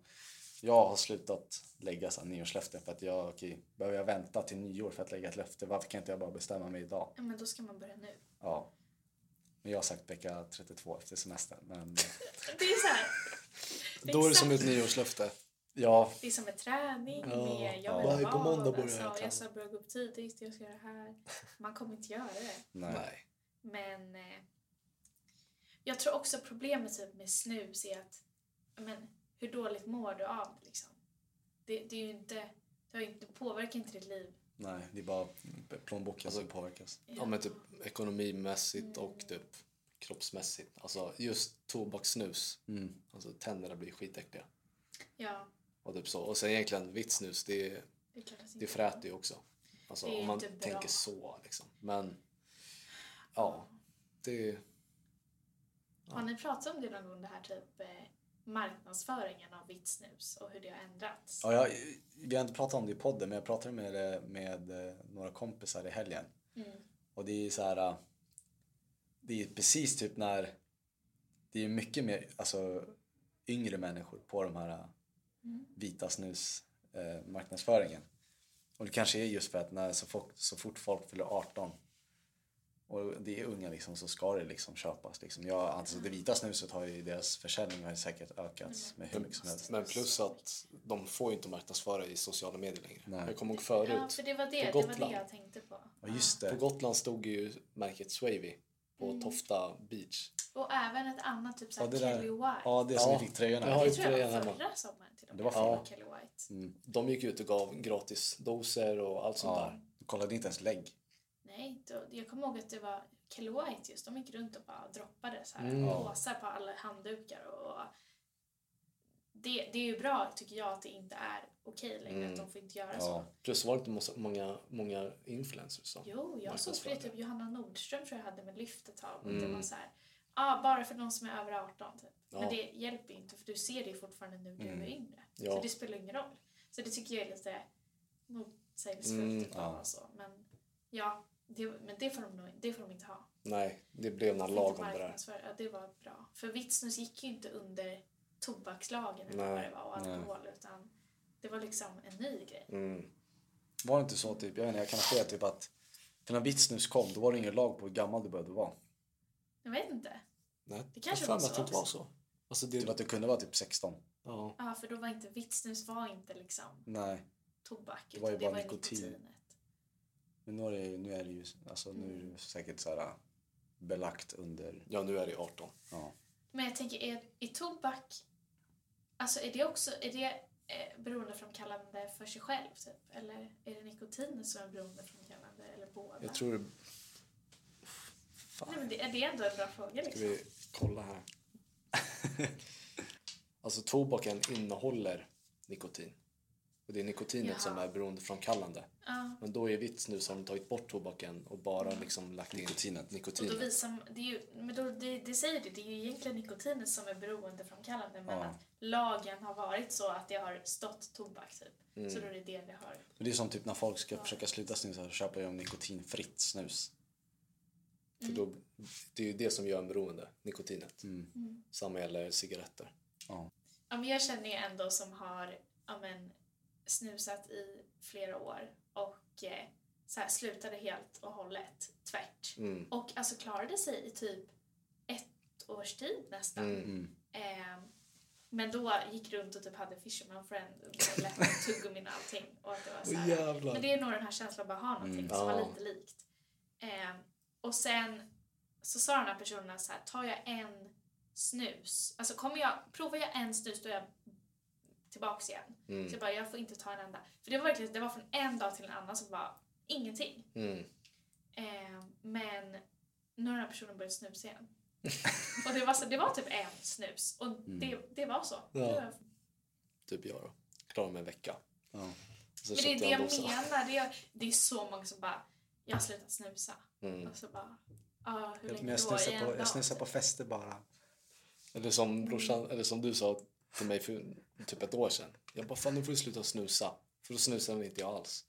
Jag har slutat lägga så här nyårslöften för att jag, okej, behöver jag vänta till nyår för att lägga ett löfte? Varför kan inte jag bara bestämma mig idag? Ja, men då ska man börja nu. Ja. Men jag har sagt vecka 32 efter semestern. Men [laughs] Det är så här. Då är det som ett nyårslöfte. Ja, Det är som med träning, Ja, med jag ja. vill Varje- vara på måndag börjar jag alltså, träna. Jag ska börja gå upp tidigt, jag ska göra det här. Man kommer inte göra det. nej. Men eh, jag tror också problemet typ med snus är att men, hur dåligt mår du av liksom? Det, det är ju inte, det, har ju inte, det påverkar inte ditt liv. Nej, det är bara plånboken Alltså- som påverkas. Ja men typ ekonomimässigt och typ kroppsmässigt. Alltså just tobakssnus. Mm. Alltså tänderna blir skitäckliga. Ja, Och typ så. Och sen egentligen vitt snus, det, det det fräter ju också. Alltså om man bra. tänker så liksom. Men ja, det... Har ni pratat om det någon gång, det här typ eh, marknadsföringen av vitt snus och hur det har ändrats? Ja, jag, vi har inte pratat om det i podden men jag pratade med, med eh, några kompisar i helgen. Mm. Och det är så här. äh, Det är precis typ när det är mycket mer alltså, yngre människor på de här vita snus eh, marknadsföringen. Och det kanske är just för att när så, folk, så fort folk fyller 18 och det är unga liksom, så ska det liksom köpas. Liksom. Jag, alltså, det vita snuset har ju, deras försäljning har ju säkert ökat med hur mycket som helst. Men plus att de får ju inte marknadsföra i sociala medier längre. Nej. Jag kommer ihåg förut. Ja, för det var det, på det var det Gotland. jag tänkte på. Ja, just På det. Gotland stod ju märket Swavy på Mm. Tofta Beach. Och även ett annat, typ såhär Ja, Kelly White. Ja, det som Ja, vi fick tröjorna. jag har det ju tror jag var hemma. förra sommaren till Det var Ja. Kelly White. Mm. De gick ut och gav gratis doser och allt sånt Ja. där. Du kollade inte ens lägg. Nej, då, jag kommer ihåg att det var Kelly White just. De gick runt och bara droppade så här Mm. påsar på alla handdukar. Och det, det är ju bra, tycker jag, att det inte är okej längre. Mm. Att de får inte göra Ja. så. Plus var det inte många, många, influencers som Jo, jag såg fler. Typ Johanna Nordström tror jag hade med lyft ett tag. Mm. det var så här, ah, bara för de som är över 18 typ. Ja. Men det hjälper inte för du ser det fortfarande nu när du Mm. är yngre. Ja. Så det spelar ingen roll. Så det tycker jag är lite motsägelsefullt Mm, ja. och så. Men ja, det, men det får, de det får de inte ha. Nej, det blev någon lag om det där. Ja, det var bra. För Vitsnus gick ju inte under tobakslagen eller Nej. vad det var och Nej. alkohol utan det var liksom en ny grej. Mm. Var det inte så typ, jag vet inte, jag kan ha fel typ att för när Vitsnus kom då var det ingen lag på hur gammal du behövde vara. Jag vet inte. Nej, Det kanske var mig att så det inte var så. Alltså det, Typ att du kunde vara typ 16. ja. Ja, för då var inte Vitsnus var inte liksom Nej. tobak Det var ju bara nikotin. nikotinet. Men nu är det, ju- nu är det ju alltså, nu är det säkert så här belagt under... ja, nu är det 18. Ja. Men jag tänker, är, är tobak, alltså är det också, är det eh, beroendeframkallande för sig själv typ? Eller är det nikotinet som är beroendeframkallande eller båda? Jag tror det... Nej, Fan, men det, är det ändå en bra fråga ska liksom? vi kolla här. [laughs] alltså tobaken innehåller nikotin. Och det är nikotinet Jaha. som är beroendeframkallande. Ja. Men då i Vits nu så har de tagit bort tobaken och bara liksom lagt in Nikotinet. Och då nikotinet. visar, det är ju, men då, det, det säger det, det är ju egentligen nikotinet som är beroendeframkallande men Ja. att lagen har varit så att det har stått tobak typ. Mm. Så då är det det det har. Men det är som typ när folk ska försöka sluta snusa så köper de nikotinfritt snus. För då, det är ju det som gör en beroende, nikotinet. Mm. Samma gäller cigaretter. Ja. Ja, men jag känner ju ändå som har ja, men, snusat i flera år och eh, så här, slutade helt och hållet tvärt. Mm. Och alltså klarade sig i typ ett års tid nästan. Mm. Ehm, men då gick runt och typ hade Fisherman Friend under [laughs] läppen, tuggummin och allting. Och att det var så här, jävlar. men det är nog den här känslan att ha någonting Mm. som var lite likt. Ehm, och sen så sa den här personen så här, tar jag en snus, alltså kommer jag, provar jag en snus då är jag tillbaks igen. Mm. Så jag bara, jag får inte ta en enda. För det var verkligen, det var från en dag till en annan som var ingenting. Mm. Ehm, men nu har den här personen börjat snusa igen. [laughs] och det var, så, det var typ en snus och det, det var så. Ja. Det var, Typ jag då. Klarade mig en vecka. Ja. Men det är det jag menar. Det är, det är så många som bara, jag har slutat snusa. Mm. Och så bara, ja hur länge jag snusar på, jag snusar på fester bara. Eller som brorsan, eller som du sa till mig för typ ett år sedan. Jag bara, fan nu får du sluta snusa. För då snusade inte jag alls.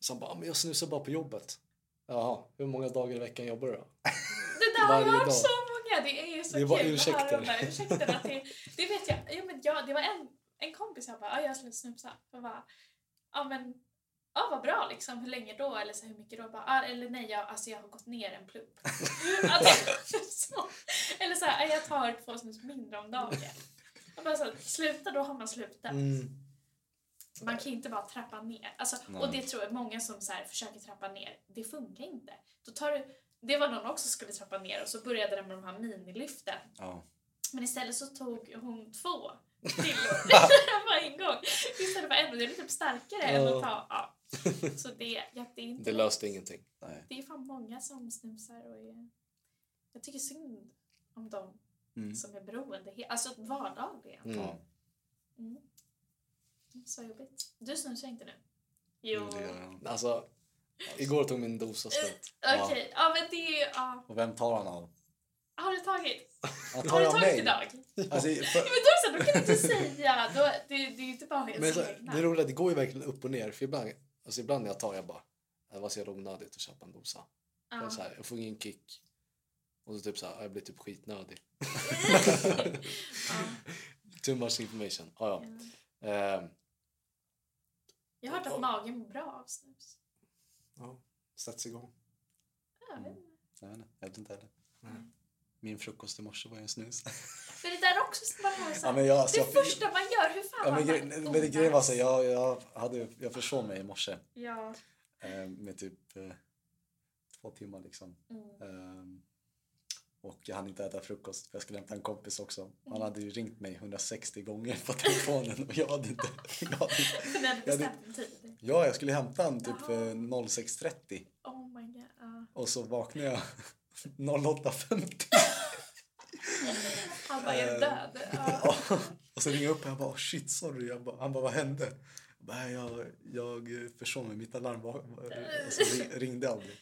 Så han bara, "Ah, men jag snusar bara på jobbet. Jaha, hur många dagar i veckan jobbar du då? Det där har jag hört så många. Det är ju så Det bara kul att höra ursäkter. de där ursäkterna. Till, det vet jag. Ja, men jag det var en, en kompis jag bara, ja, jag har slutat snusa. Jag bara, ja men, ja vad bra liksom. Hur länge då? Eller så, hur mycket då? Bara, ah, eller nej, jag, alltså, jag har gått ner en plupp. [laughs] alltså, [laughs] så. Eller så här, "Ja, jag tar två snus mindre om dagen. Jag bara, så, sluta, då har man slutat. Mm. Man kan inte bara trappa ner. Alltså, Nej. och det tror jag många som så här försöker trappa ner, det funkar inte. Då tar du, det var någon också som skulle trappa ner och så började den med de här minilyften. Ja. Men istället så tog hon två kilo på [laughs] [laughs] en gång. Istället för en det är typ starkare än att ta... Ja. [laughs] Så det, ja, det är inte Det löste ingenting. Nej. Det är fan många som snusar och är... Jag tycker synd om dem Mm. som är beroende. Alltså vardagligen. Mm. Ja. Mm. Så jobbigt. Du snusar inte nu? Jo. Det gör jag. Alltså, igår tog min dosa slut. Okej, ja men det är... Ja. Och vem tar han av? Har du tagit? Han Har tar du av tagit mig. idag? Alltså, Ja, för, men då så, då kan du inte säga. Då, det, det är ju inte bara ens Men så, egna. det roliga, det går ju verkligen upp och ner. För ibland, alltså ibland när jag tar, jag bara, det var så jävla onödigt att köpa en dosa. Ja. Jag, så här, jag får ingen kick. Och så typ så här, jag blir typ skitnödig. Ja. [laughs] [laughs] Too much information. Ah, ja. Ja. Ehm, Jag har hört att magen mår bra av snus. ja, sätts igång. Ja, jag vet inte. jag vet inte, jag vet inte heller. Nej. Min frukost i morse var ju en snus. [laughs] Men det där är också som man har så Ja, här, men jag, alltså, Det jag, första man gör, hur fan ja, men, man grej, men det grejen var så, jag, jag, hade, jag försov mig i morse Ja. eh, med typ eh, två timmar liksom. Mm. Ehm, Och jag hann inte äta frukost för jag skulle hämta en kompis också. Han hade ju ringt mig 160 gånger på telefonen och jag hade inte... Jag hade, För ni hade bestämt en tid. ja, jag skulle hämta han typ Jaha. för 06.30 Oh my god. ja. och så vaknade jag [laughs] 08.50. Han bara, är Eh, död? [laughs] Ja. och så ringde jag upp och jag bara shit sorry. Jag bara, han bara vad hände? Jag, bara, "Nej, jag, jag försov mig, mitt alarm var, var, så ring- ringde aldrig.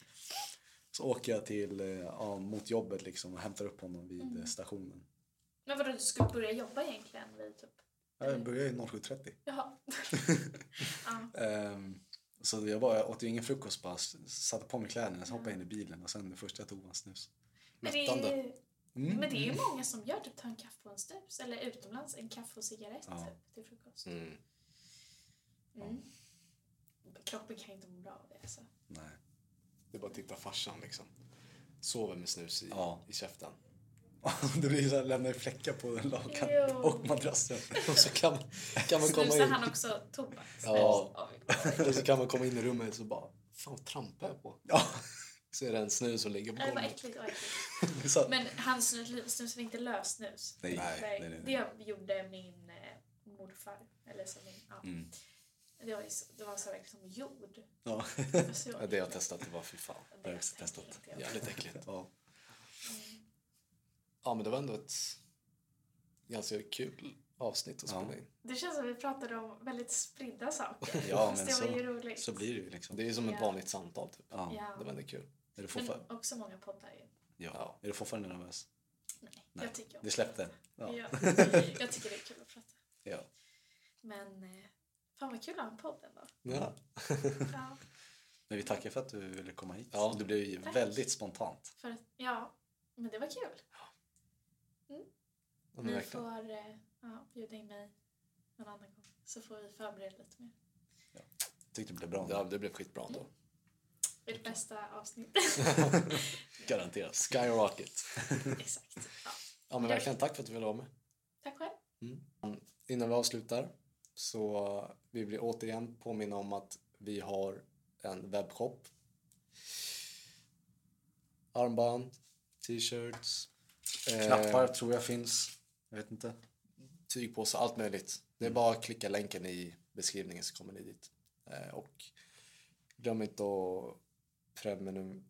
Så åker jag till, eh, ja, mot jobbet liksom och hämtar upp honom vid Mm. eh, stationen. Men vadå, du skulle börja jobba egentligen vid typ... Jag började 07.30. [laughs] Jaha. [laughs] ja. Ehm, så jag, bara, jag åt ju ingen frukost bara, satte på mig kläderna, så hoppade jag in i bilen och sen det första jag tog var en snus. Men det, är ju, Mm. men det är ju många som gör typ tar en kaffe och en snus. Eller utomlands en kaffe och cigarett Ja. typ, till frukost. Mm. Mm. Kroppen kan inte må bra av det. Alltså. Nej. Det är bara att titta farsan liksom. Sover med snus i, Ja. i käften. [laughs] det blir så här, lämnar fläckar på lakan Jo. och madrassen. [laughs] Och så kan, kan man komma Snusar in. han också tobak? Ja. Och så kan man komma in i rummet och så bara, fan vad trampar jag på? Ja, [laughs] Så är det en snus som ligger på golvet. äckligt, vad äckligt. så, Men han snus- snusade inte nej, Nej. nej, nej, nej. Det gjorde min eh, morfar. Eller så min, ja. Mm. Det, var så, det var så verkligen som jord. Ja. Så, Ja, det har jag testat, det var fy fan. har jag också testat. Jävligt äckligt. Ja. Ja men det var ändå ett ganska kul avsnitt att Ja. spela in. Det känns som vi pratade om väldigt spridda saker. [laughs] Ja, men det var så- ju roligt. Så blir det ju liksom. Det är som ett Ja. vanligt samtal typ. Ja. Ja. Det var ändå kul. Är, du Men fortfarande, också många poddar ju. ja. Ja. är du fortfarande nervös? Nej, Nej. jag tycker om Det släppte? Ja. Ja. [laughs] Jag tycker det är kul att prata. ja. Men eh, fan vad kul att ha en podd ändå. Ja. Ja, Men vi tackar för att du ville komma hit. Ja. Det blev ju Tack. väldigt spontant. för, att- ja, men det var kul. ja men Ni verkligen. får eh, ja, bjuda in mig någon annan gång så får vi förbereda lite mer. Jag tyckte det blev bra. Ja, det blev skitbra ändå. Det är det bästa avsnittet. [laughs] Garanterat. Skyrocket. [laughs] Exakt. Ja. Ja men verkligen tack för att du ville vara med. Tack själv. Innan vi avslutar så vill vi återigen påminna om att vi har en webbshop. Armband, t-shirts, eh, Knappar tror jag finns. Jag vet inte. tygpåsar, allt möjligt. Det är bara att klicka länken i beskrivningen så kommer ni dit. Eh, och glöm inte att prenumerera.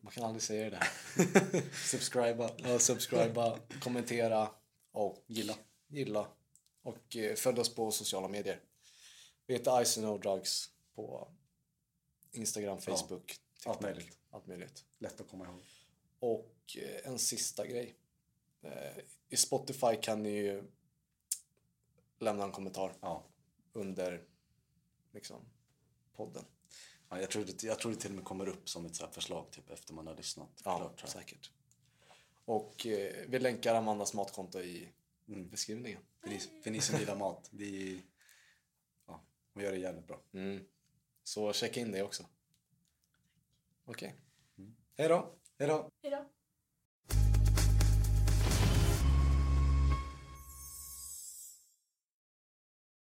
Man kan aldrig säga det där. [laughs] Subscriba. Ja, subscriba, kommentera och Gilla. gilla. Och eh, följ oss på sociala medier. Vi heter Ice No Drugs på Instagram, Facebook, TikTok. allt möjligt. Allt möjligt. Lätt att komma ihåg. Och eh, en sista grej. Eh, I Spotify kan ni ju lämna en kommentar Ja. under liksom, podden. Ja, jag, tror det, jag tror det till och med kommer upp som ett så här förslag typ, efter man har lyssnat. Ja, Klart, säkert. Och eh, vi länkar Amandas matkonto i Mm. beskrivningen. För, ni, för ni som gillar mat. Vi, ja, vi gör det jävligt bra. Mm. Så checka in det också. Okej. Hej då! Hej då!